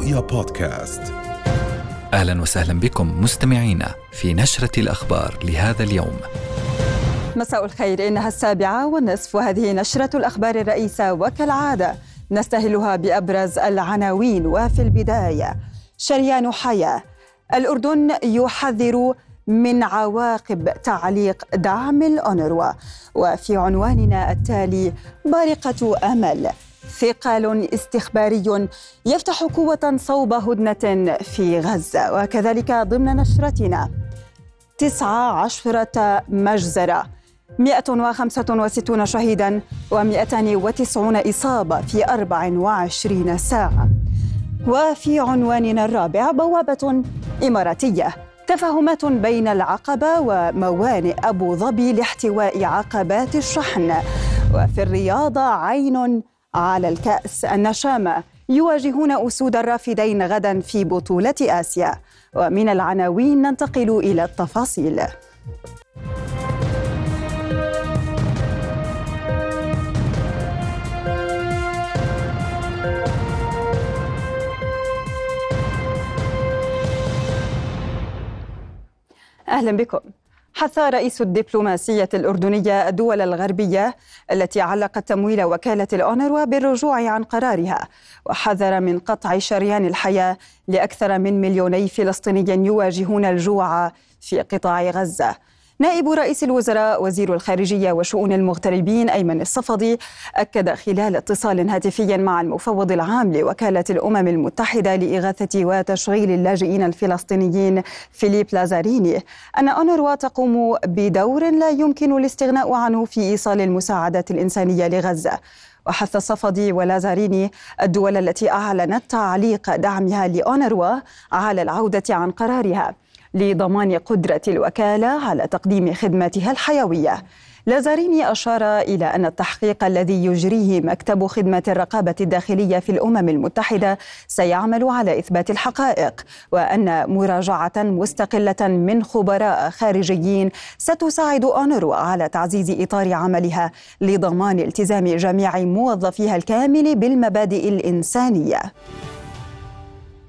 رؤيا بودكاست. أهلا وسهلا بكم مستمعينا في نشرة الأخبار لهذا اليوم. مساء الخير إنها السابعة والنصف وهذه نشرة الأخبار الرئيسة وكالعادة نستهلها بأبرز العناوين وفي البداية. شريان حياة. الأردن يحذر من عواقب تعليق دعم الأونروا وفي عنواننا التالي بارقة أمل. ثقل استخباري يفتح قوة صوب هدنة في غزة. وكذلك ضمن نشرتنا تسعة عشرة مجزرة 165 شهيدا و290 إصابة في 24 ساعة. وفي عنواننا الرابع بوابة إماراتية. تفاهمات بين العقبة وموانئ أبو ظبي لاحتواء عقبات الشحن. وفي الرياضة عين على الكأس النشامة يواجهون أسود الرافدين غدا في بطولة آسيا. ومن العناوين ننتقل إلى التفاصيل. أهلا بكم. حث رئيس الدبلوماسية الأردنية الدول الغربية التي علقت تمويل وكالة الأونروا بالرجوع عن قرارها وحذر من قطع شريان الحياة لأكثر من مليوني فلسطيني يواجهون الجوع في قطاع غزة. نائب رئيس الوزراء وزير الخارجية وشؤون المغتربين أيمن الصفدي أكد خلال اتصال هاتفي مع المفوض العام لوكالة الأمم المتحدة لإغاثة وتشغيل اللاجئين الفلسطينيين فيليب لازاريني أن أونروا تقوم بدور لا يمكن الاستغناء عنه في إيصال المساعدات الإنسانية لغزة. وحث الصفدي ولازاريني الدول التي أعلنت تعليق دعمها لأونروا على العودة عن قرارها. لضمان قدرة الوكالة على تقديم خدماتها الحيوية لازاريني أشار إلى أن التحقيق الذي يجريه مكتب خدمة الرقابة الداخلية في الأمم المتحدة سيعمل على إثبات الحقائق وأن مراجعة مستقلة من خبراء خارجيين ستساعد أونروا على تعزيز إطار عملها لضمان التزام جميع موظفيها الكامل بالمبادئ الإنسانية.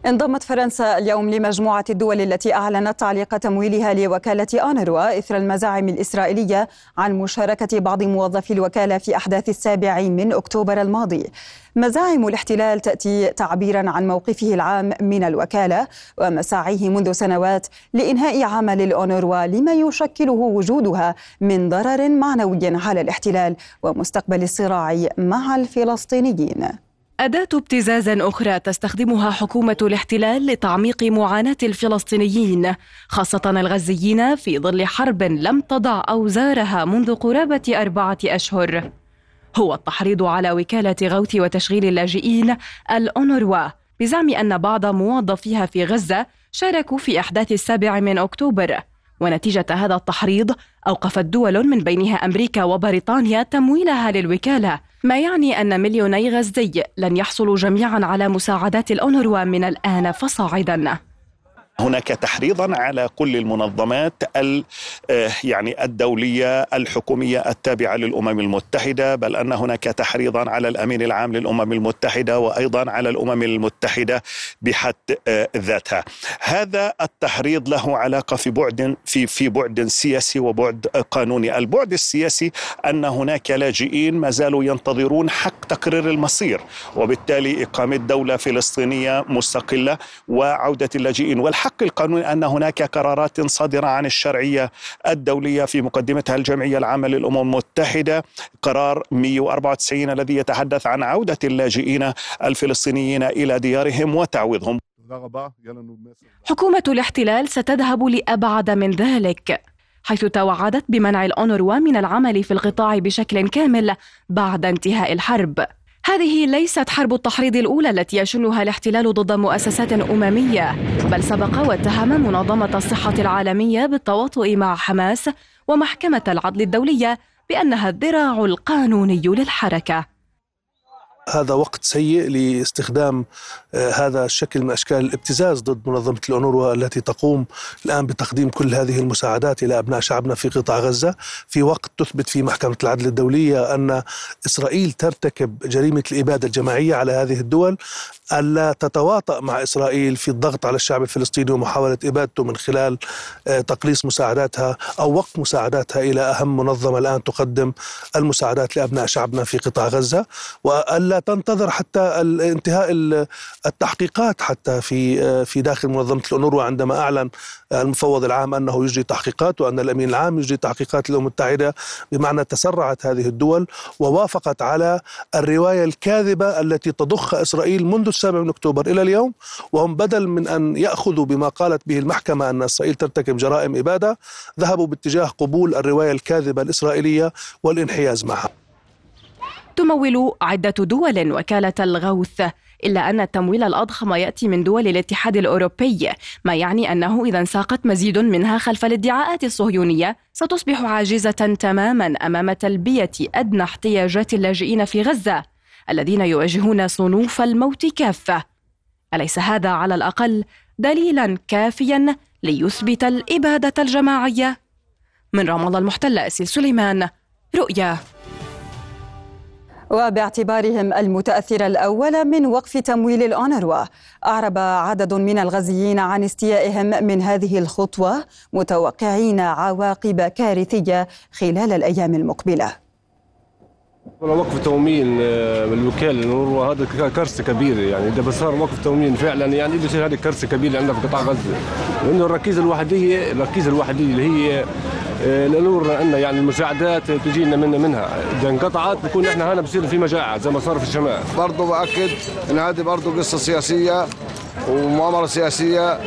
انضمت فرنسا اليوم لمجموعة الدول التي أعلنت تعليق تمويلها لوكالة أونروا إثر المزاعم الإسرائيلية عن مشاركة بعض موظفي الوكالة في أحداث السابع من أكتوبر الماضي. مزاعم الاحتلال تأتي تعبيرا عن موقفه العام من الوكالة ومساعيه منذ سنوات لإنهاء عمل الأونروا لما يشكله وجودها من ضرر معنوي على الاحتلال ومستقبل الصراع مع الفلسطينيين. أداة ابتزاز أخرى تستخدمها حكومة الاحتلال لتعميق معاناة الفلسطينيين خاصة الغزيين في ظل حرب لم تضع أوزارها منذ قرابة أربعة أشهر. هو التحريض على وكالة غوث وتشغيل اللاجئين الأونروا بزعم أن بعض موظفيها في غزة شاركوا في أحداث السابع من أكتوبر. ونتيجة هذا التحريض أوقفت دول من بينها أمريكا وبريطانيا تمويلها للوكالة. ما يعني أن مليوني غزي لن يحصلوا جميعا على مساعدات الأونروا من الآن فصاعدا؟ هناك تحريضا على كل المنظمات آه، يعني الدولية الحكومية التابعة للأمم المتحدة بل أن هناك تحريضا على الأمين العام للأمم المتحدة وأيضا على الأمم المتحدة بحد آه، ذاتها. هذا التحريض له علاقة في بعد في في بعد سياسي وبعد قانوني، البعد السياسي أن هناك لاجئين ما زالوا ينتظرون حق تقرير المصير وبالتالي إقامة دولة فلسطينية مستقلة وعودة اللاجئين والحق الحق القانوني أن هناك قرارات صادرة عن الشرعية الدولية في مقدمتها الجمعية العامة للأمم المتحدة. قرار 194 الذي يتحدث عن عودة اللاجئين الفلسطينيين إلى ديارهم وتعويضهم. حكومة الاحتلال ستذهب لأبعد من ذلك حيث توعدت بمنع الأونروا من العمل في القطاع بشكل كامل بعد انتهاء الحرب. هذه ليست حرب التحريض الأولى التي يشنها الاحتلال ضد مؤسسات أممية بل سبق واتهم منظمة الصحة العالمية بالتواطؤ مع حماس ومحكمة العدل الدولية بأنها الذراع القانوني للحركة. هذا وقت سيء لاستخدام آه، هذا الشكل من أشكال الابتزاز ضد منظمة الأونروا التي تقوم الآن بتقديم كل هذه المساعدات إلى أبناء شعبنا في قطاع غزة. في وقت تثبت فيه محكمة العدل الدولية أن إسرائيل ترتكب جريمة الإبادة الجماعية على هذه الدول. ألا تتواطأ مع إسرائيل في الضغط على الشعب الفلسطيني ومحاولة إبادته من خلال آه، تقليص مساعداتها أو وقف مساعداتها إلى أهم منظمة الآن تقدم المساعدات لأبناء شعبنا في قطاع غزة. وألا تنتظر حتى انتهاء التحقيقات حتى في آه، في داخل منظمة الأونروا عندما أعلن المفوض العام أنه يجري تحقيقات وأن الأمين العام يجري تحقيقات للأمم المتحده بمعنى تسرعت هذه الدول ووافقت على الرواية الكاذبة التي تضخ إسرائيل منذ السابع من أكتوبر إلى اليوم وهم بدل من أن يأخذوا بما قالت به المحكمة أن إسرائيل ترتكب جرائم إبادة ذهبوا باتجاه قبول الرواية الكاذبة الإسرائيلية والانحياز معها. تمول عدة دول وكالة الغوث إلا أن التمويل الأضخم يأتي من دول الاتحاد الأوروبي ما يعني أنه إذا انساقت مزيد منها خلف الادعاءات الصهيونية ستصبح عاجزة تماما أمام تلبية أدنى احتياجات اللاجئين في غزة الذين يواجهون صنوف الموت كافة أليس هذا على الأقل دليلا كافيا ليثبت الإبادة الجماعية؟ من رام الله المحتلة أسيل سليمان رؤيا وباعتبارهم المتأثر الأول من وقف تمويل الأونروا أعرب عدد من الغزيين عن استيائهم من هذه الخطوة متوقعين عواقب كارثية خلال الأيام المقبلة. وقف تموين آه، الوكاله هذا كارثه كبيره يعني إذا صار وقف تموين فعلا يعني بصير هذه كارثه كبيره عندنا في قطاع غزة. لأنه الركيزة الوحيديه الركيزة الوحيديه اللي هي لنور ان يعني المساعدات تجينا من منها. إذا انقطعت بكون إحنا هنا بصير في مجاعة زي ما صار في الشمال. برضه بأكد إن هذه برضه قصة سياسية ومؤامرة سياسية.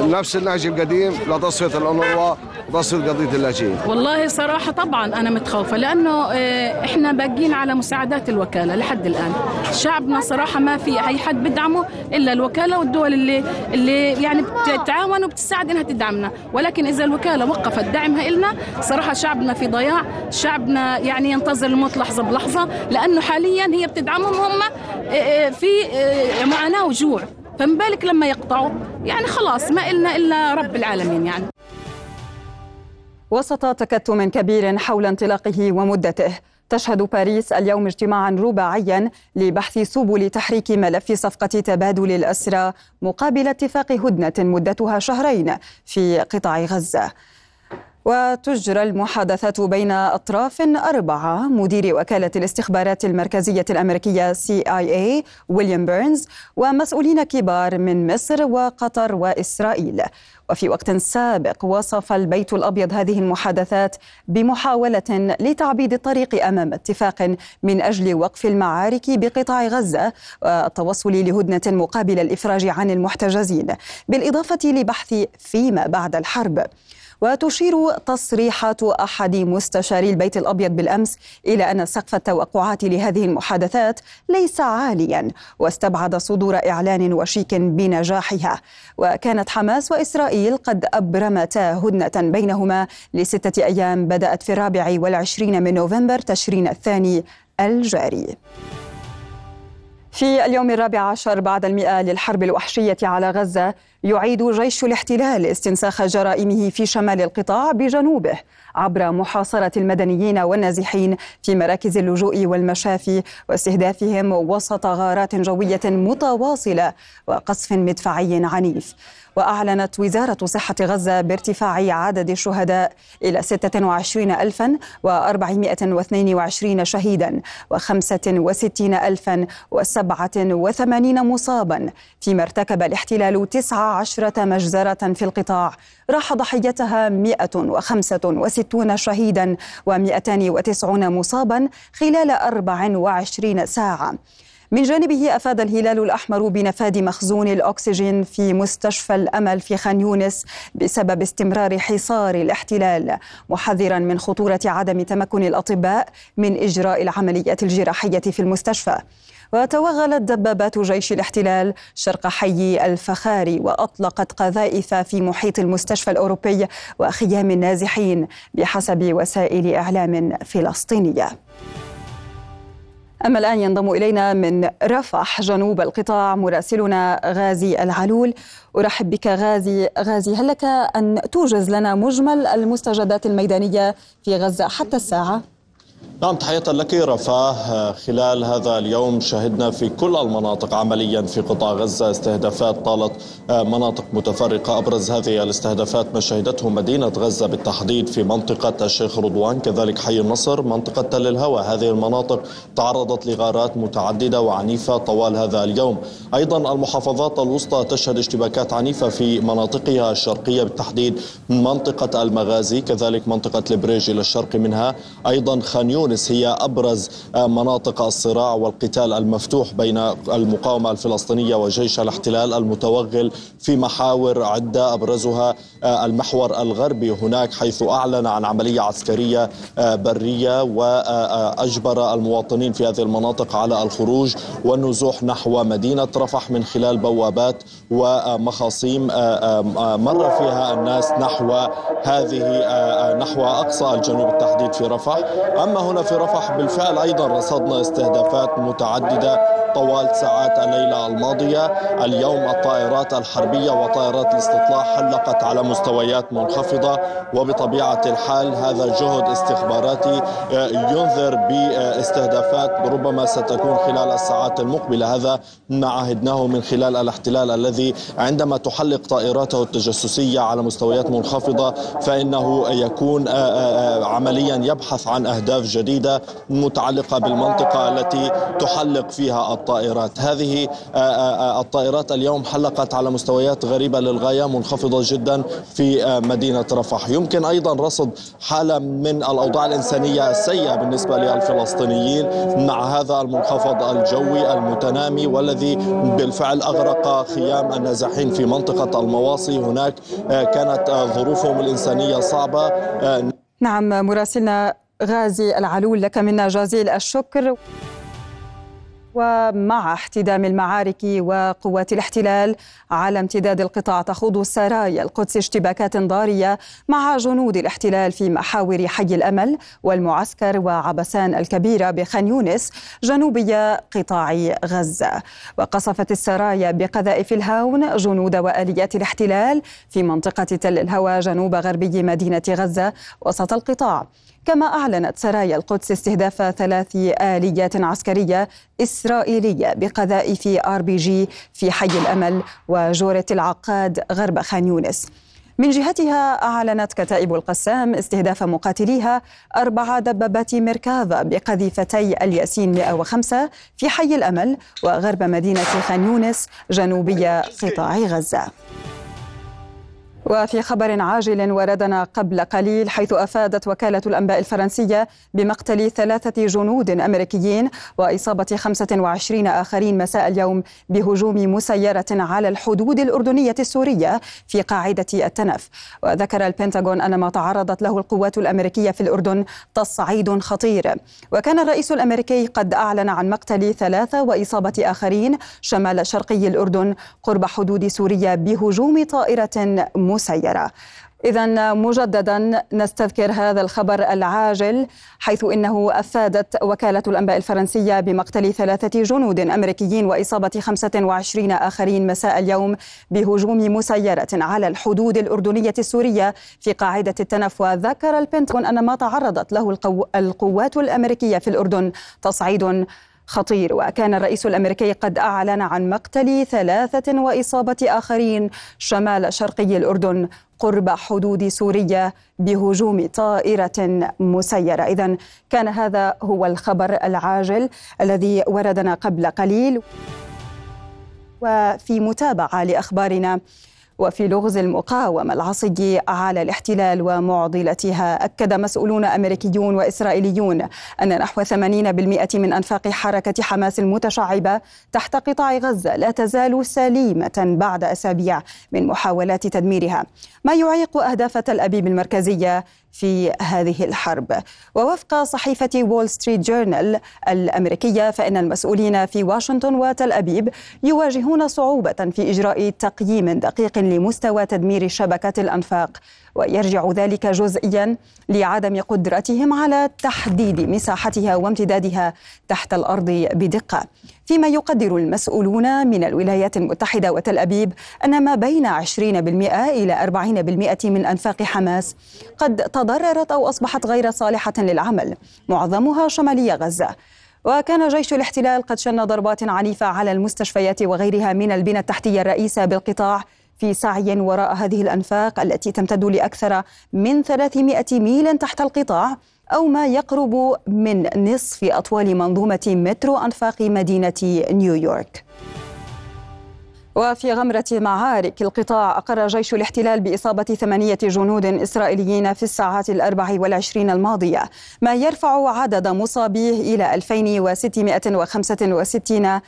نفس النهج القديم لتصفيه الانروا وتصفيه قضية اللاجئين. والله صراحة طبعا أنا متخوفة لأنه آه، إحنا باقيين على مساعدات الوكالة لحد الآن. شعبنا صراحة ما في أي حد بدعمه إلا الوكالة والدول اللي اللي يعني بتتعاون وبتساعد إنها تدعمنا، ولكن إذا الوكالة وقفت دعمها لنا صراحة شعبنا في ضياع، شعبنا يعني ينتظر الموت لحظة بلحظة لأنه حاليا هي بتدعمهم هم آه، آه، في معاناة وجوع. فما بالك لما يقطعوا يعني خلاص ما إلنا إلا رب العالمين يعني وسط تكتم كبير حول انطلاقه ومدته. تشهد باريس اليوم اجتماعا رباعيا لبحث سبل تحريك ملف صفقة تبادل الأسرى مقابل اتفاق هدنة مدتها شهرين في قطاع غزة. وتجرى المحادثات بين أطراف أربعة. مدير وكالة الاستخبارات المركزية الأمريكية CIA ويليام بيرنز ومسؤولين كبار من مصر وقطر وإسرائيل. وفي وقت سابق وصف البيت الأبيض هذه المحادثات بمحاولة لتعبيد الطريق أمام اتفاق من أجل وقف المعارك بقطاع غزة والتوصل لهدنة مقابل الإفراج عن المحتجزين بالإضافة لبحث فيما بعد الحرب. وتشير تصريحات أحد مستشاري البيت الأبيض بالأمس إلى أن سقف التوقعات لهذه المحادثات ليس عاليا واستبعد صدور إعلان وشيك بنجاحها. وكانت حماس وإسرائيل قد أبرمتا هدنة بينهما لستة أيام بدأت في الرابع والعشرين من نوفمبر تشرين الثاني الجاري. في اليوم الرابع عشر بعد المئة للحرب الوحشية على غزة يعيد جيش الاحتلال استنساخ جرائمه في شمال القطاع بجنوبه عبر محاصرة المدنيين والنازحين في مراكز اللجوء والمشافي واستهدافهم وسط غارات جوية متواصلة وقصف مدفعي عنيف. وأعلنت وزارة صحة غزة بارتفاع عدد الشهداء إلى 26422 شهيدا و65087 مصابا. فيما ارتكب الاحتلال 19 مجزرة في القطاع. راح ضحيتها 165 شهيدا و290 مصابا خلال 24 ساعة. من جانبه أفاد الهلال الأحمر بنفاد مخزون الأكسجين في مستشفى الأمل في خان يونس بسبب استمرار حصار الاحتلال محذرا من خطورة عدم تمكن الأطباء من إجراء العمليات الجراحية في المستشفى. وتوغلت دبابات جيش الاحتلال شرق حي الفخاري وأطلقت قذائف في محيط المستشفى الأوروبي وخيام النازحين بحسب وسائل إعلام فلسطينية. أما الآن ينضم إلينا من رفح جنوب القطاع مراسلنا غازي العلول أرحب بك غازي غازي هل لك أن توجز لنا مجمل المستجدات الميدانية في غزة حتى الساعة؟ نعم تحية لك رفاه. خلال هذا اليوم شهدنا في كل المناطق عمليا في قطاع غزة استهدافات طالت مناطق متفرقة أبرز هذه الاستهدافات ما شهدته مدينة غزة بالتحديد في منطقة الشيخ رضوان كذلك حي النصر منطقة تل الهوى. هذه المناطق تعرضت لغارات متعددة وعنيفة طوال هذا اليوم. أيضا المحافظات الوسطى تشهد اشتباكات عنيفة في مناطقها الشرقية بالتحديد منطقة المغازي كذلك منطقة البريج إلى الشرق منها. أيضا خان يونس هي أبرز مناطق الصراع والقتال المفتوح بين المقاومة الفلسطينية وجيش الاحتلال المتوغل في محاور عدة أبرزها المحور الغربي هناك حيث أعلن عن عملية عسكرية برية وأجبر المواطنين في هذه المناطق على الخروج والنزوح نحو مدينة رفح من خلال بوابات ومخاصيم مر فيها الناس نحو هذه نحو أقصى الجنوب التحديد في رفح. أما هنا في رفح بالفعل أيضا رصدنا استهدافات متعددة طوال ساعات الليلة الماضية اليوم الطائرات الحربية وطائرات الاستطلاع حلقت على مستويات منخفضة وبطبيعة الحال هذا جهد استخباراتي ينذر باستهدافات ربما ستكون خلال الساعات المقبلة. هذا ما عهدناه من خلال الاحتلال الذي عندما تحلق طائراته التجسسية على مستويات منخفضة فإنه يكون عمليا يبحث عن أهداف جديدة متعلقة بالمنطقة التي تحلق فيها الطائرات. هذه الطائرات اليوم حلقت على مستويات غريبة للغاية منخفضة جدا في مدينة رفح. يمكن أيضا رصد حالة من الأوضاع الإنسانية السيئة بالنسبة للفلسطينيين مع هذا المنخفض الجوي المتنامي والذي بالفعل أغرق خيام النازحين في منطقة المواصي. هناك كانت ظروفهم الإنسانية صعبة نعم مراسلنا غازي العلول لك منا جزيل الشكر. ومع احتدام المعارك وقوات الاحتلال على امتداد القطاع تخوض سرايا القدس اشتباكات ضارية مع جنود الاحتلال في محاور حي الأمل والمعسكر وعبسان الكبيرة بخان يونس جنوبي قطاع غزة. وقصفت السرايا بقذائف الهاون جنود وآليات الاحتلال في منطقة تل الهوى جنوب غربي مدينة غزة وسط القطاع. كما أعلنت سرايا القدس استهداف ثلاث آليات عسكرية إسرائيلية بقذائف آر بي جي في حي الأمل وجورة العقاد غرب خان يونس. من جهتها أعلنت كتائب القسام استهداف مقاتليها أربع دبابات ميركافا بقذيفتي الياسين 105 في حي الأمل وغرب مدينة خان يونس جنوبي قطاع غزة. وفي خبر عاجل وردنا قبل قليل حيث أفادت وكالة الأنباء الفرنسية بمقتل ثلاثة جنود أمريكيين وإصابة 25 آخرين مساء اليوم بهجوم مسيرة على الحدود الأردنية السورية في قاعدة التنف. وذكر البنتاغون أن ما تعرضت له القوات الأمريكية في الأردن تصعيد خطير. وكان الرئيس الأمريكي قد أعلن عن مقتل ثلاثة وإصابة آخرين شمال شرقي الأردن قرب حدود سوريا بهجوم طائرة مسيرة إذا مجددا نستذكر هذا الخبر العاجل حيث إنه أفادت وكالة الأنباء الفرنسية بمقتل ثلاثة جنود أمريكيين وإصابة 25 آخرين مساء اليوم بهجوم مسيرة على الحدود الأردنية السورية في قاعدة التنف وذكر البنتاغون أن ما تعرضت له القو... القوات الأمريكية في الأردن تصعيد خطير. وكان الرئيس الأمريكي قد أعلن عن مقتل ثلاثة وإصابة آخرين شمال شرقي الأردن قرب حدود سوريا بهجوم طائرة مسيرة. إذا كان هذا هو الخبر العاجل الذي وردنا قبل قليل. وفي متابعة لأخبارنا وفي لغز المقاومة العصي على الاحتلال ومعضلتها. أكد مسؤولون أمريكيون وإسرائيليون أن نحو 80% من أنفاق حركة حماس المتشعبة تحت قطاع غزة لا تزال سليمة بعد أسابيع من محاولات تدميرها. ما يعيق أهداف تل أبيب المركزية في هذه الحرب. ووفق صحيفة وول ستريت جورنال الأمريكية فإن المسؤولين في واشنطن وتل أبيب يواجهون صعوبة في إجراء تقييم دقيق لمستوى تدمير شبكة الأنفاق. ويرجع ذلك جزئيا لعدم قدرتهم على تحديد مساحتها وامتدادها تحت الأرض بدقة. فيما يقدر المسؤولون من الولايات المتحدة وتل أبيب أن ما بين 20% إلى 40% من أنفاق حماس قد تضررت أو أصبحت غير صالحة للعمل معظمها شمالي غزة. وكان جيش الاحتلال قد شن ضربات عنيفة على المستشفيات وغيرها من البنى التحتية الرئيسة بالقطاع في سعي وراء هذه الأنفاق التي تمتد لأكثر من 300 ميل تحت القطاع أو ما يقرب من نصف أطوال منظومة مترو أنفاق مدينة نيويورك. وفي غمرة معارك القطاع أقر جيش الاحتلال بإصابة ثمانية جنود إسرائيليين في الساعات الأربع والعشرين الماضية ما يرفع عدد مصابيه إلى 2665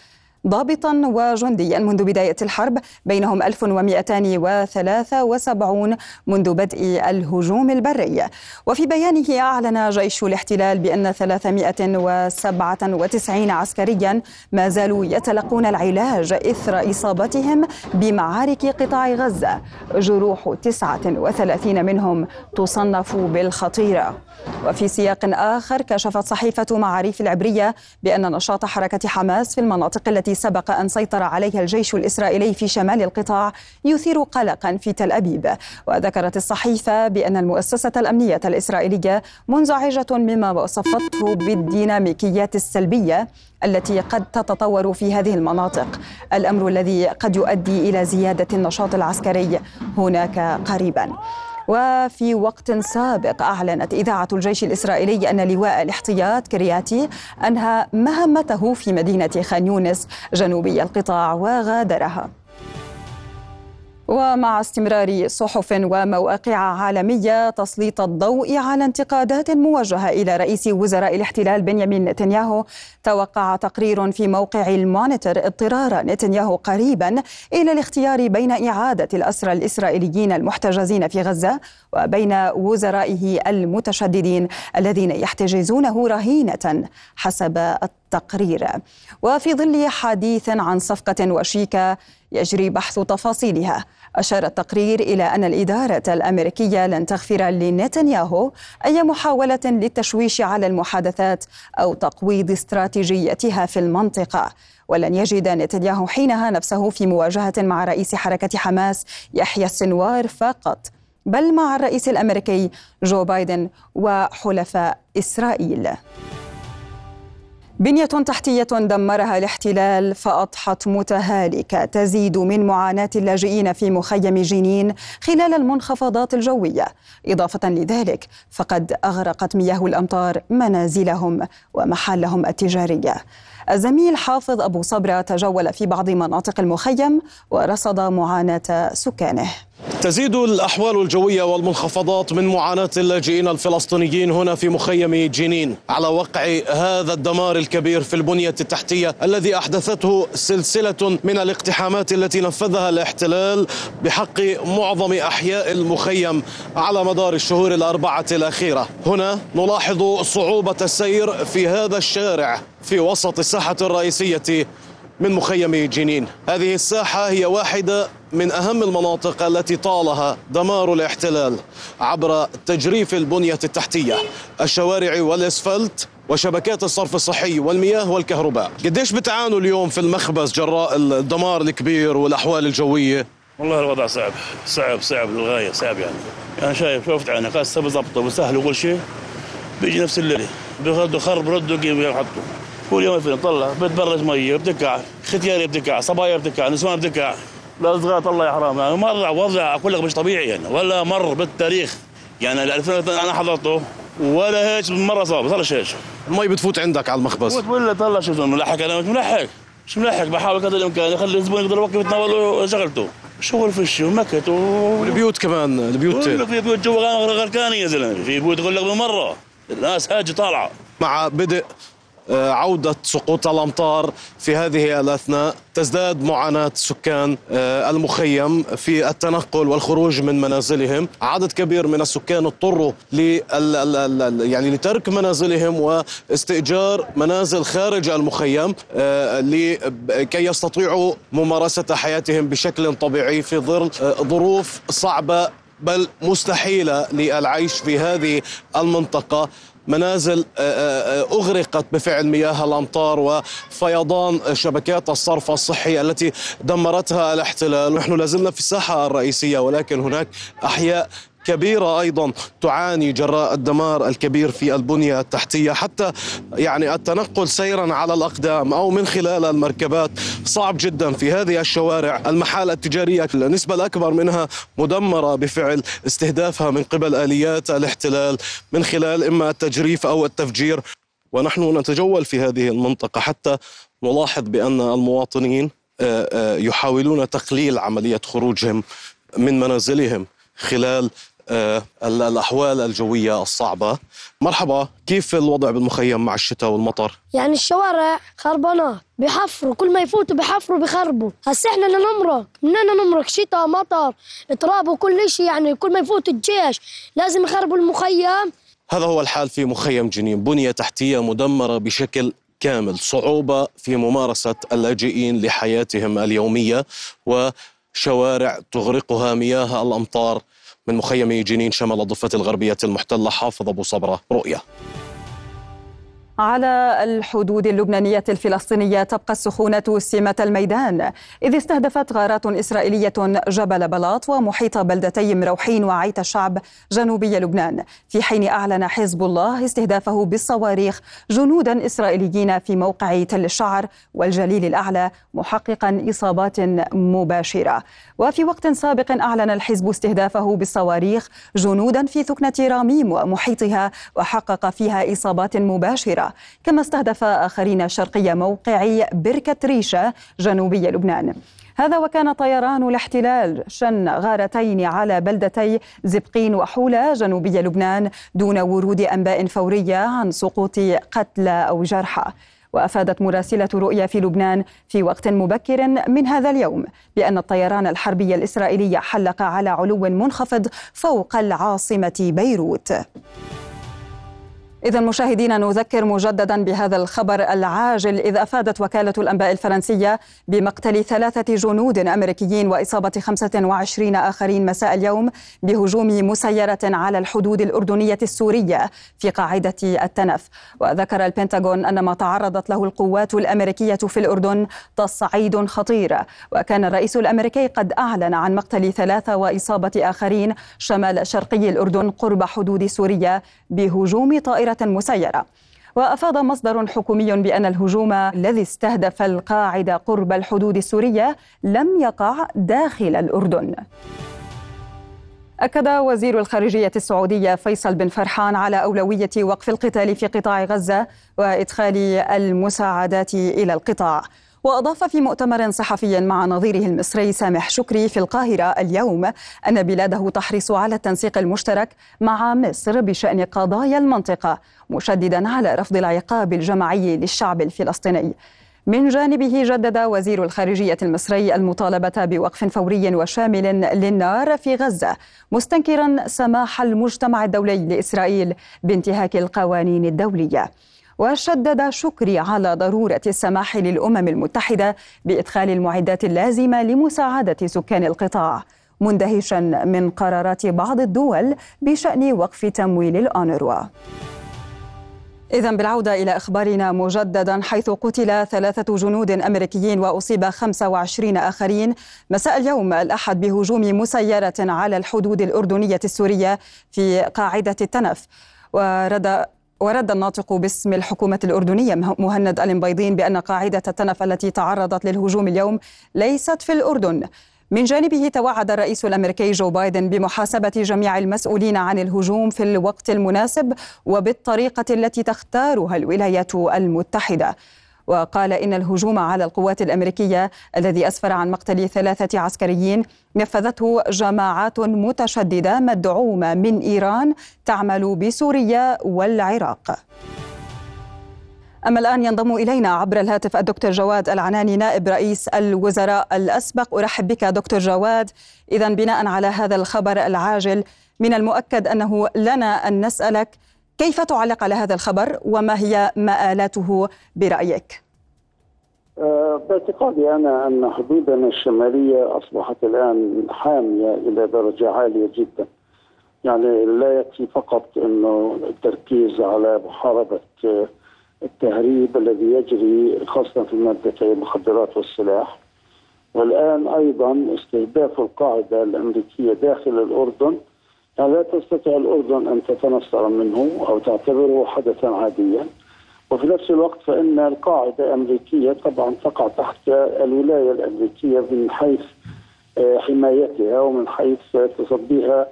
ضابطا وجنديا منذ بداية الحرب بينهم 1273 منذ بدء الهجوم البري. وفي بيانه أعلن جيش الاحتلال بأن 397 عسكريا ما زالوا يتلقون العلاج إثر إصابتهم بمعارك قطاع غزة. جروح 39 منهم تصنف بالخطيرة وفي سياق آخر كشفت صحيفة معاريف العبرية بأن نشاط حركة حماس في المناطق التي سبق أن سيطر عليها الجيش الإسرائيلي في شمال القطاع يثير قلقا في تل أبيب. وذكرت الصحيفة بأن المؤسسة الأمنية الإسرائيلية منزعجة مما وصفته بالديناميكيات السلبية التي قد تتطور في هذه المناطق. الأمر الذي قد يؤدي إلى زيادة النشاط العسكري هناك قريبا. وفي وقت سابق أعلنت إذاعة الجيش الإسرائيلي أن لواء الاحتياط كرياتي أنهى مهمته في مدينة خان يونس جنوبي القطاع وغادرها. ومع استمرار صحف ومواقع عالمية تسليط الضوء على انتقادات موجهة إلى رئيس وزراء الاحتلال بنيامين نتنياهو. توقع تقرير في موقع المونيتور اضطرار نتنياهو قريبا إلى الاختيار بين إعادة الأسرى الإسرائيليين المحتجزين في غزة وبين وزرائه المتشددين الذين يحتجزونه رهينة حسب التقرير. وفي ظل حديث عن صفقة وشيكة يجري بحث تفاصيلها. أشار التقرير إلى أن الإدارة الأمريكية لن تغفر لنتنياهو أي محاولة للتشويش على المحادثات أو تقويض استراتيجيتها في المنطقة. ولن يجد نتنياهو حينها نفسه في مواجهة مع رئيس حركة حماس يحيى السنوار فقط بل مع الرئيس الأمريكي جو بايدن وحلفاء إسرائيل. بنية تحتية دمرها الاحتلال فأضحت متهالكة تزيد من معاناة اللاجئين في مخيم جنين خلال المنخفضات الجوية. إضافة لذلك فقد أغرقت مياه الأمطار منازلهم ومحلهم التجارية. الزميل حافظ أبو صبرة تجول في بعض مناطق المخيم ورصد معاناة سكانه. تزيد الأحوال الجوية والمنخفضات من معاناة اللاجئين الفلسطينيين هنا في مخيم جنين. على وقع هذا الدمار الكبير في البنية التحتية الذي أحدثته سلسلة من الاقتحامات التي نفذها الاحتلال بحق معظم أحياء المخيم على مدار الشهور الأربعة الأخيرة. هنا نلاحظ صعوبة السير في هذا الشارع في وسط الساحة الرئيسية من مخيم جنين. هذه الساحة هي واحدة من أهم المناطق التي طالها دمار الاحتلال عبر تجريف البنية التحتية الشوارع والإسفلت وشبكات الصرف الصحي والمياه والكهرباء. قديش بتعانوا اليوم في المخبز جراء الدمار الكبير والأحوال الجوية؟ والله الوضع صعب صعب صعب للغاية صعب يعني. أنا شايف شفت يعني قاسة بضبطه وسهل وكل شيء. بيجي نفس الليلة بيردوا خرب ردوا يحطوا كل يوم فين طلع بتبرج مية بتكع ختياري بتكع صبايا بتكع نسوان بتكع لا صغار الله يا حرام يعني مر وضع أقول لك مش طبيعي يعني. ولا مر بالتاريخ. يعني ال 2000 أنا حضرته ولا هيك مرة صار صار هيك المي بتفوت عندك على المخبز. ولا طلع شو ملحق أنا؟ مش ملحق. مش ملحق. بحاول قدر الإمكان. اخلي الزبون يقدر يوقف يتناول شغلته. شغل فش ومكت و... والبيوت كمان البيوت. في بيوت جوا. غرقانه يا زلمة. في بيوت يقول لك بالمرة. الناس هاجي طالعة. مع بدء عودة سقوط الأمطار في هذه الأثناء. تزداد معاناة سكان آه، المخيم في التنقل والخروج من منازلهم. عدد كبير من السكان اضطروا يعني لترك منازلهم واستئجار منازل خارج المخيم لكي يستطيعوا ممارسة حياتهم بشكل طبيعي في ظل ظروف صعبة بل مستحيلة للعيش في هذه المنطقة. منازل آه، آه، آه، أغرقت بفعل مياه الأمطار وفيضان شبكات الصرف الصحي التي دمرتها الاحتلال، نحن لازلنا في الساحة الرئيسية ولكن هناك أحياء كبيرة أيضا تعاني جراء الدمار الكبير في البنية التحتية. حتى يعني التنقل سيرا على الأقدام أو من خلال المركبات صعب جدا في هذه الشوارع. المحال التجارية النسبة الأكبر منها مدمرة بفعل استهدافها من قبل آليات الاحتلال من خلال إما التجريف أو التفجير. ونحن نتجول في هذه المنطقة حتى نلاحظ بأن المواطنين آه، آه، يحاولون تقليل عملية خروجهم من منازلهم خلال الأحوال الجوية الصعبة. مرحبا كيف الوضع بالمخيم مع الشتاء والمطر؟ يعني الشوارع خربانات بحفروا كل ما يفوتوا بحفروا بخربوا. هسه إحنا نمرق منين نمرق شتاء مطر تراب وكل شيء يعني كل ما يفوت الجيش لازم يخربوا المخيم. هذا هو الحال في مخيم جنين بنية تحتية مدمرة بشكل كامل صعوبة في ممارسة اللاجئين لحياتهم اليومية وشوارع تغرقها مياه الأمطار من مخيم جنين شمال الضفة الغربية المحتلة حافظ أبو صبرة رؤية. على الحدود اللبنانية الفلسطينية تبقى السخونة سمة الميدان إذ استهدفت غارات إسرائيلية جبل بلاط ومحيط بلدتي مروحين وعيت الشعب جنوبي لبنان. في حين أعلن حزب الله استهدافه بالصواريخ جنودا إسرائيليين في موقع تل الشعر والجليل الأعلى محققا إصابات مباشرة. وفي وقت سابق أعلن الحزب استهدافه بالصواريخ جنودا في ثكنة راميم ومحيطها وحقق فيها إصابات مباشرة. كما استهدف آخرين شرقي موقع بركة ريشة جنوبي لبنان. هذا وكان طيران الاحتلال شن غارتين على بلدتي زبقين وحولة جنوبي لبنان دون ورود أنباء فورية عن سقوط قتلى أو جرحى. وأفادت مراسلة رؤيا في لبنان في وقت مبكر من هذا اليوم بأن الطيران الحربي الإسرائيلي حلق على علو منخفض فوق العاصمة بيروت. إذا مشاهدينا نذكر مجددا بهذا الخبر العاجل إذ أفادت وكالة الأنباء الفرنسية بمقتل ثلاثة جنود أمريكيين وإصابة 25 آخرين مساء اليوم بهجوم مسيرة على الحدود الأردنية السورية في قاعدة التنف. وذكر البنتاغون أن ما تعرضت له القوات الأمريكية في الأردن تصعيد خطير. وكان الرئيس الأمريكي قد أعلن عن مقتل ثلاثة وإصابة آخرين شمال شرقي الأردن قرب حدود سوريا بهجوم طائرة مسيرة. وافاد مصدر حكومي بأن الهجوم الذي استهدف القاعده قرب الحدود السورية لم يقع داخل الأردن. أكد وزير الخارجية السعودية فيصل بن فرحان على أولوية وقف القتال في قطاع غزة وإدخال المساعدات إلى القطاع. وأضاف في مؤتمر صحفي مع نظيره المصري سامح شكري في القاهرة اليوم أن بلاده تحرص على التنسيق المشترك مع مصر بشأن قضايا المنطقة مشددا على رفض العقاب الجماعي للشعب الفلسطيني. من جانبه جدد وزير الخارجية المصري المطالبة بوقف فوري وشامل للنار في غزة مستنكرا سماح المجتمع الدولي لإسرائيل بانتهاك القوانين الدولية. وشدد شكري على ضرورة السماح للأمم المتحدة بإدخال المعدات اللازمة لمساعدة سكان القطاع مندهشا من قرارات بعض الدول بشأن وقف تمويل الأونروا. إذا بالعودة إلى إخبارنا مجددا حيث قتل ثلاثة جنود أمريكيين وأصيب 25 آخرين. مساء اليوم الأحد بهجوم مسيرة على الحدود الأردنية السورية في قاعدة التنف. ورد ورد الناطق باسم الحكومة الأردنية مهند البيضين بأن قاعدة التنف التي تعرضت للهجوم اليوم ليست في الأردن. من جانبه توعد الرئيس الأمريكي جو بايدن بمحاسبة جميع المسؤولين عن الهجوم في الوقت المناسب وبالطريقة التي تختارها الولايات المتحدة. وقال إن الهجوم على القوات الأمريكية الذي أسفر عن مقتل ثلاثة عسكريين نفذته جماعات متشددة مدعومة من إيران تعمل بسوريا والعراق. أما الآن ينضم إلينا عبر الهاتف الدكتور جواد العناني نائب رئيس الوزراء الأسبق. أرحب بك دكتور جواد. إذا بناء على هذا الخبر العاجل من المؤكد أنه لنا أن نسألك كيف تعلق على هذا الخبر وما هي مآلاته برأيك؟ أه، باعتقادي أنا أن حدودنا الشمالية أصبحت الآن حامية إلى درجة عالية جدا يعني لا يكفي فقط أنه التركيز على محاربة التهريب الذي يجري خاصة في مادتي المخدرات والسلاح والآن أيضا استهداف القاعدة الأمريكية داخل الأردن يعني لا تستطيع الأردن أن تتنصر منه أو تعتبره حدثا عاديا. وفي نفس الوقت فإن القاعدة أمريكية طبعا تقع تحت الولاية الأمريكية من حيث آه، حمايتها ومن حيث تصديها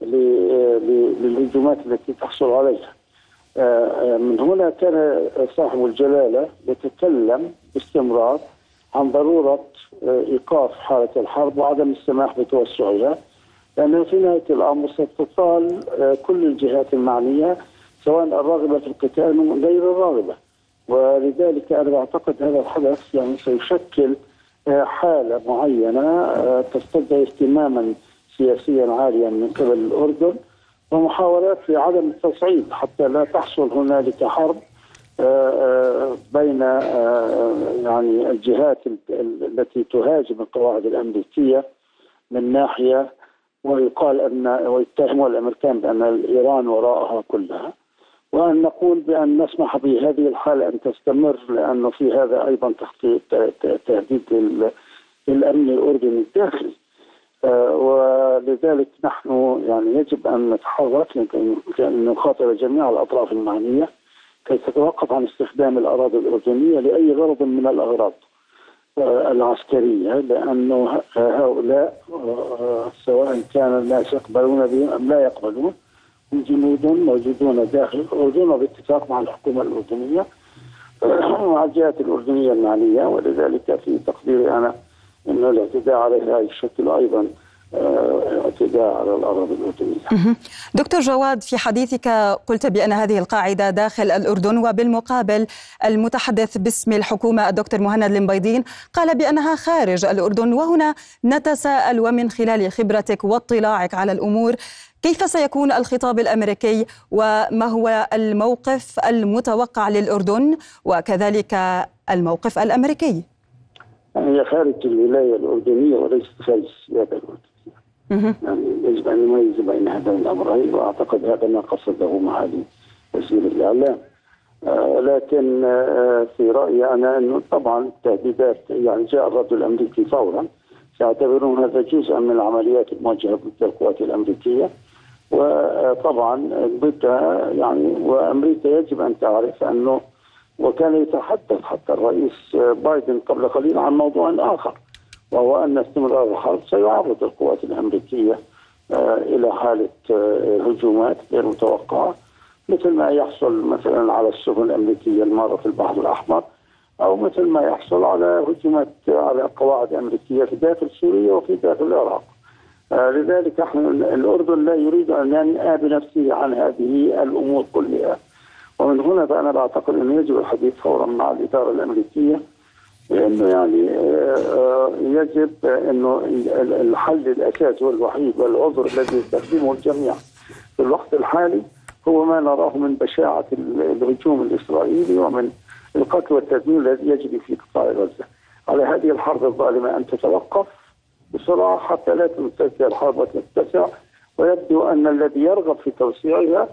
للهجومات التي تحصل عليها. آه، آه، من هنا كان صاحب الجلالة يتكلم باستمرار عن ضرورة إيقاف حالة الحرب وعدم السماح بتوسعها. لأنه في نهاية الأمر ستطال كل الجهات المعنية سواء الراغبة في القتال من غير الراغبة ولذلك أنا أعتقد هذا الحدث يعني سيشكل حالة معينة تستدعي اهتماما سياسيا عاليا من قبل الأردن ومحاولات في عدم التصعيد حتى لا تحصل هنالك حرب بين يعني الجهات التي تهاجم القواعد الأمريكية من ناحية ويقال ان ويتهموا الأمريكان بأن ايران وراءها كلها. وأن نقول بأن نسمح بهذه الحالة أن تستمر لأنه في هذا أيضا تهديد للأمن الأردني الداخلي. آه، ولذلك نحن يعني يجب أن نتحرك نخاطب جميع الأطراف المعنية كي تتوقف عن استخدام الأراضي الأردنية لأي غرض من الأغراض. العسكرية لأنه هؤلاء سواء كان الناس يقبلون بهم أم لا يقبلون هم جنود موجودون داخل الأردن وباتفاق مع الحكومة الأردنية. ومع الجهات الأردنية المعنية ولذلك في تقديري أنا إنه الاعتداء الشكل أيضا آه، اعتداء على الأراضي الأردنية. دكتور جواد في حديثك قلت بأن هذه القاعدة داخل الأردن وبالمقابل المتحدث باسم الحكومة الدكتور مهند المبيضين قال بأنها خارج الأردن وهنا نتساءل ومن خلال خبرتك واطلاعك على الأمور كيف سيكون الخطاب الأمريكي وما هو الموقف المتوقع للأردن وكذلك الموقف الأمريكي؟ هي خارج الولاية الأردنية وليست خارج السياده الاردنيه. يعني يجب أن نميز بين هذين الامرين وأعتقد هذا ما قصده معالي وزير الاعلام. آه لكن آه في رأيي أنا أنه طبعا التهديدات يعني جاء الرد الأمريكي فورا. يعتبرون هذا جزءا من العمليات الموجهه ضد القوات الأمريكية. وطبعا ضدها يعني وأمريكا يجب أن تعرف أنه وكان يتحدث حتى الرئيس بايدن قبل قليل عن موضوع آخر. وهو أن استمرار الحرب سيعرض القوات الأمريكية آه، إلى حالة آه، هجومات غير متوقعة مثل ما يحصل مثلا على السفن الأمريكية المارة في البحر الأحمر أو مثل ما يحصل على هجومات على قواعد أمريكية في داخل سوريا وفي داخل العراق. آه، لذلك إحنا الأردن لا يريد أن ينأى بنفسه عن هذه الأمور كلها. ومن هنا فأنا بعتقد انه يجب الحديث فورا مع الإدارة الأمريكية لأنه يعني آه، يجب إنه الحل الأساسي والوحيد والعذر الذي يستخدمه الجميع في الوقت الحالي هو ما نراه من بشاعة الهجوم الإسرائيلي ومن القتل والتدمير الذي يجري في قطاع غزة. على هذه الحرب الظالمة أن تتوقف بسرعة حتى لا تتسع الحرب وتتسع ويبدو أن الذي يرغب في توسيعها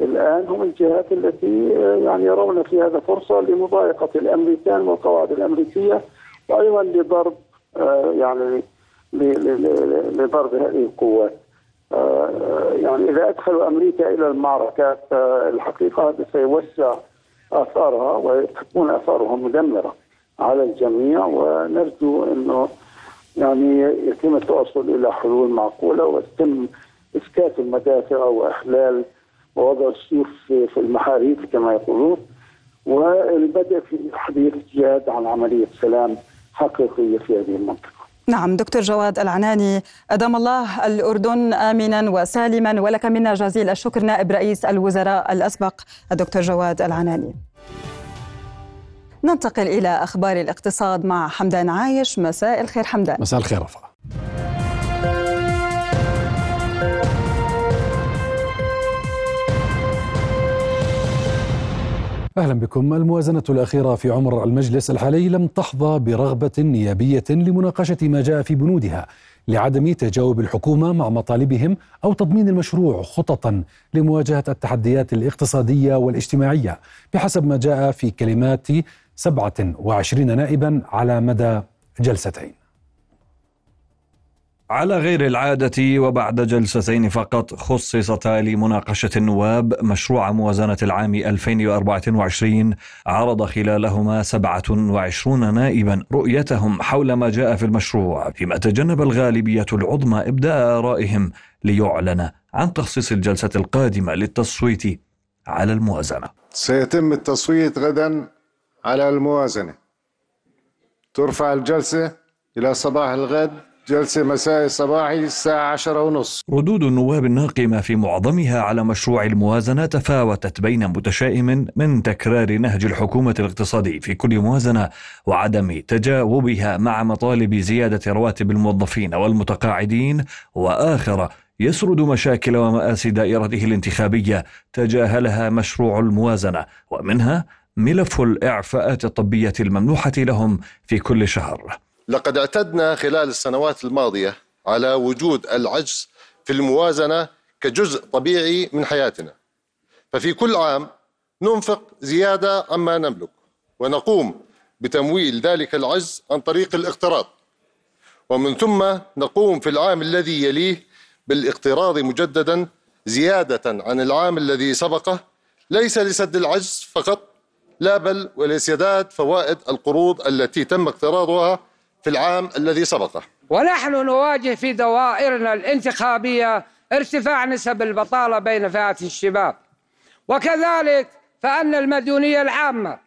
الآن هم الجهات التي آه، يعني يرون في هذا فرصة لمضايقة الأمريكان والقواعد الأمريكية وأيضا لضرب آه، يعني لضرب هذه القوات. آه، يعني إذا ادخلوا أمريكا إلى المعركه الحقيقة هذا سيوسع آثارها وتكون آثارها مدمرة على الجميع ونرجو إنه يعني يتم التوصل إلى حلول معقولة ويتم إسكات المدافع وإحلال ووضع السيوف في المحاريث كما يقولون والبدء في حديث جاد عن عملية سلام حقيقية في هذه المنطقة. نعم دكتور جواد العناني أدام الله الأردن آمنا وسالما ولك منا جزيل الشكر نائب رئيس الوزراء الأسبق الدكتور جواد العناني. ننتقل إلى أخبار الاقتصاد مع حمدان عايش. مساء الخير حمدان. مساء الخير رفا أهلا بكم. الموازنة الأخيرة في عمر المجلس الحالي لم تحظى برغبة نيابية لمناقشة ما جاء في بنودها لعدم تجاوب الحكومة مع مطالبهم أو تضمين المشروع خططا لمواجهة التحديات الاقتصادية والاجتماعية بحسب ما جاء في كلمات 27 نائبا على مدى جلستين. على غير العادة وبعد جلستين فقط خصصتا لمناقشة النواب مشروع موازنة العام 2024 عرض خلالهما 27 نائبا. رؤيتهم حول ما جاء في المشروع فيما تجنب الغالبية العظمى إبداء آرائهم ليعلن عن تخصيص الجلسة القادمة للتصويت على الموازنة. سيتم التصويت غدا على الموازنة. ترفع الجلسة إلى صباح الغد. جلسة مساء صباحي الساعة عشرة ونص. ردود النواب الناقمة في معظمها على مشروع الموازنة تفاوتت بين متشائم من تكرار نهج الحكومة الاقتصادي في كل موازنة وعدم تجاوبها مع مطالب زيادة رواتب الموظفين والمتقاعدين. وآخر يسرد مشاكل ومآسي دائرته الانتخابية تجاهلها مشروع الموازنة. ومنها ملف الإعفاءات الطبية الممنوحة لهم في كل شهر. لقد اعتدنا خلال السنوات الماضية على وجود العجز في الموازنة كجزء طبيعي من حياتنا. ففي كل عام ننفق زيادة عما نملك ونقوم بتمويل ذلك العجز عن طريق الاقتراض. ومن ثم نقوم في العام الذي يليه بالاقتراض مجددا زيادة عن العام الذي سبقه ليس لسد العجز فقط لا بل ولسداد فوائد القروض التي تم اقتراضها في العام الذي سبقه. ونحن نواجه في دوائرنا الانتخابية ارتفاع نسب البطالة بين فئات الشباب. وكذلك فأن المديونية العامة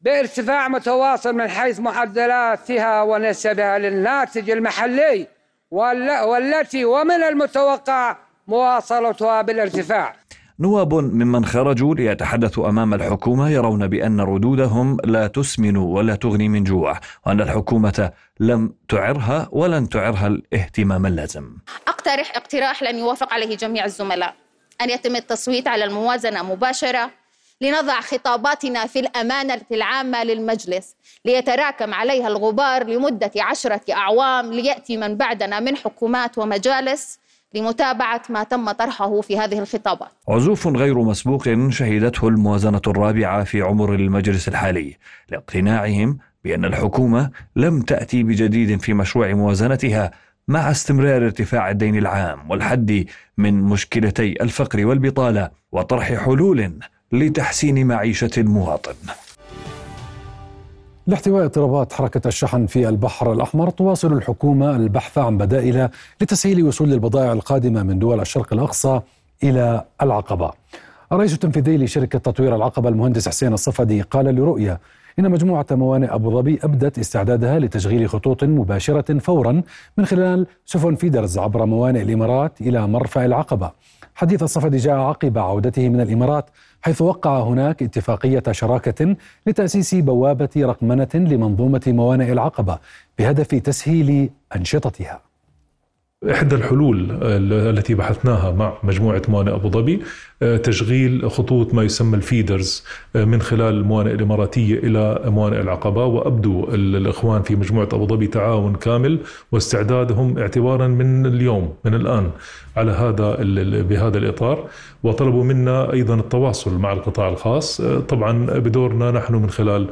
بارتفاع متواصل من حيث معدلاتها ونسبها للناتج المحلي والتي ومن المتوقع مواصلتها بالارتفاع. نواب ممن خرجوا ليتحدثوا أمام الحكومة يرون بأن ردودهم لا تسمن ولا تغني من جوع وأن الحكومة لم تعرها ولن تعرها الاهتمام اللازم. أقترح اقتراح لن يوافق عليه جميع الزملاء أن يتم التصويت على الموازنة مباشرة لنضع خطاباتنا في الأمانة العامة للمجلس ليتراكم عليها الغبار لمدة عشرة أعوام ليأتي من بعدنا من حكومات ومجالس لمتابعة ما تم طرحه في هذه الخطابات. عزوف غير مسبوق شهدته الموازنة الرابعة في عمر المجلس الحالي لاقتناعهم بأن الحكومة لم تأتي بجديد في مشروع موازنتها مع استمرار ارتفاع الدين العام والحد من مشكلتي الفقر والبطالة وطرح حلول لتحسين معيشة المواطن. لاحتواء اضطرابات حركة الشحن في البحر الأحمر تواصل الحكومة البحث عن بدائل لتسهيل وصول البضائع القادمة من دول الشرق الأقصى إلى العقبة. الرئيس التنفيذي لشركة تطوير العقبة المهندس حسين الصفدي قال لرؤية إن مجموعة موانئ أبو ظبي أبدت استعدادها لتشغيل خطوط مباشرة فورا من خلال سفن فيدرز عبر موانئ الإمارات إلى مرفأ العقبة. حديث الصفدي جاء عقب عودته من الإمارات حيث وقع هناك اتفاقية شراكة لتأسيس بوابة رقمنة لمنظومة موانئ العقبة بهدف تسهيل أنشطتها. إحدى الحلول التي بحثناها مع مجموعة موانئ أبو ظبي آه، تشغيل خطوط ما يسمى الفيدرز آه، من خلال الموانئ الإماراتية إلى موانئ العقبة. وأبدوا الإخوان في مجموعة أبو ظبي تعاون كامل واستعدادهم اعتبارا من اليوم من الآن على هذا بهذا الإطار. وطلبوا منا أيضا التواصل مع القطاع الخاص. آه، طبعا بدورنا نحن من خلال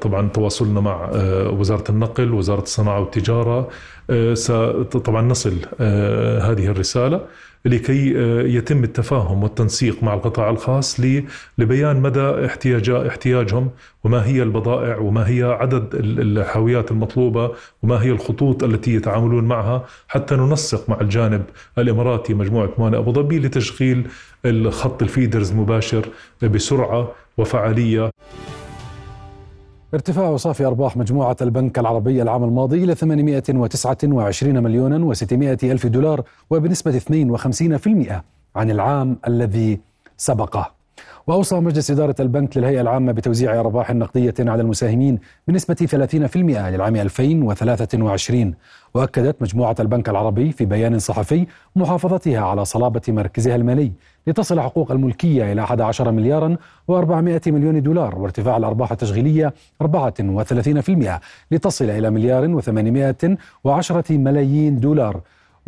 طبعا تواصلنا مع وزارة النقل وزارة الصناعة والتجارة طبعا نصل هذه الرسالة لكي آه، يتم التفاهم والتنسيق مع القطاع الخاص لبيان مدى احتياج احتياجهم وما هي البضائع وما هي عدد الحاويات المطلوبة وما هي الخطوط التي يتعاملون معها. حتى ننسق مع الجانب الإماراتي مجموعة موانئ أبو ظبي لتشغيل الخط الفيدرز مباشر بسرعة وفعالية. ارتفاع صافي أرباح مجموعة البنك العربي العام الماضي إلى 829 مليون و600 ألف دولار وبنسبة 52% عن العام الذي سبقه. وأوصى مجلس إدارة البنك للهيئة العامة بتوزيع أرباح نقدية على المساهمين بنسبة 30% للعام 2023 وأكدت مجموعة البنك العربي في بيان صحفي محافظتها على صلابة مركزها المالي لتصل حقوق الملكية إلى 11 مليارا و400 مليون دولار وارتفاع الأرباح التشغيلية 34% لتصل إلى مليار و810 ملايين دولار.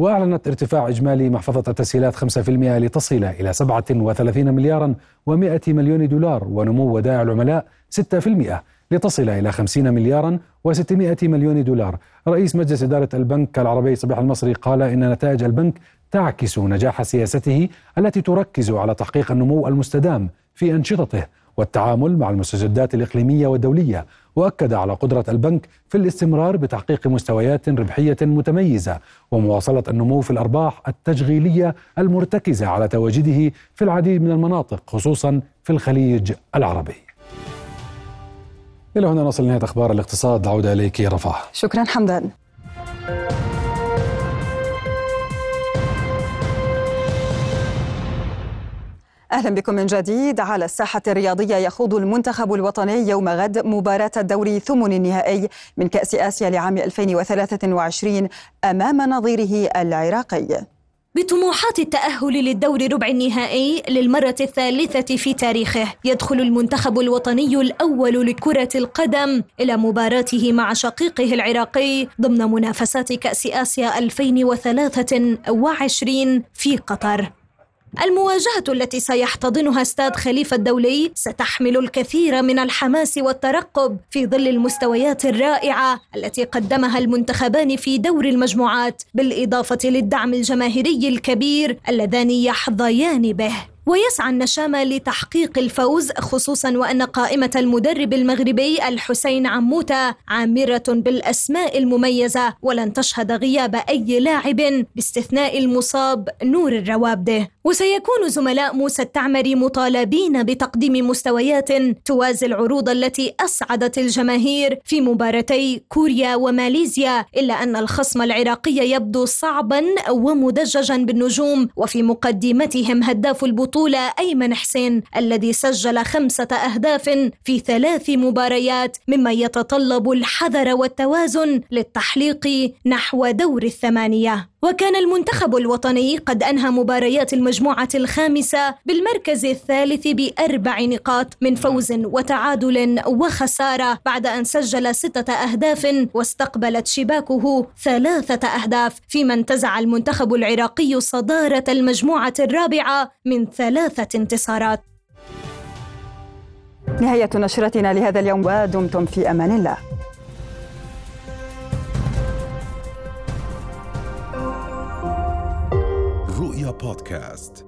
وأعلنت ارتفاع إجمالي محفظة التسهيلات 5% لتصل إلى 37 مليارا و100 مليون دولار ونمو ودائع العملاء 6% لتصل إلى 50 مليارا و600 مليون دولار. رئيس مجلس إدارة البنك العربي صبيح المصري قال إن نتائج البنك تعكس نجاح سياسته التي تركز على تحقيق النمو المستدام في أنشطته. والتعامل مع المستجدات الإقليمية والدولية وأكد على قدرة البنك في الاستمرار بتحقيق مستويات ربحية متميزة ومواصلة النمو في الأرباح التشغيلية المرتكزة على تواجده في العديد من المناطق خصوصا في الخليج العربي. إلى هنا نصل لنهاية أخبار الاقتصاد عودة إليك رفاه. شكرا حمدان. أهلا بكم من جديد. على الساحة الرياضية يخوض المنتخب الوطني يوم غد مباراة الدوري ثمن النهائي من كأس آسيا لعام 2023 أمام نظيره العراقي. بطموحات التأهل للدور ربع النهائي للمرة الثالثة في تاريخه يدخل المنتخب الوطني الأول لكرة القدم إلى مباراته مع شقيقه العراقي ضمن منافسات كأس آسيا 2023 في قطر. المواجهة التي سيحتضنها استاد خليفة الدولي ستحمل الكثير من الحماس والترقب في ظل المستويات الرائعة التي قدمها المنتخبان في دور المجموعات بالإضافة للدعم الجماهيري الكبير اللذان يحظيان به. ويسعى النشامة لتحقيق الفوز خصوصا وأن قائمة المدرب المغربي الحسين عموتة عامرة بالأسماء المميزة ولن تشهد غياب أي لاعب باستثناء المصاب نور الروابده وسيكون زملاء موسى التعمري مطالبين بتقديم مستويات توازي العروض التي أسعدت الجماهير في مباراتي كوريا وماليزيا إلا أن الخصم العراقي يبدو صعبا ومدججا بالنجوم وفي مقدمتهم هداف البطولة البطولة أيمن حسين الذي سجل خمسة أهداف في ثلاث مباريات مما يتطلب الحذر والتوازن للتحليق نحو دور الثمانية. وكان المنتخب الوطني قد أنهى مباريات المجموعة الخامسة بالمركز الثالث بأربع نقاط من فوز وتعادل وخسارة بعد أن سجل ستة أهداف واستقبلت شباكه ثلاثة أهداف فيما انتزع المنتخب العراقي صدارة المجموعة الرابعة من ثلاثة انتصارات. نهاية نشرتنا لهذا اليوم ودمتم في أمان الله. رؤيا بودكاست.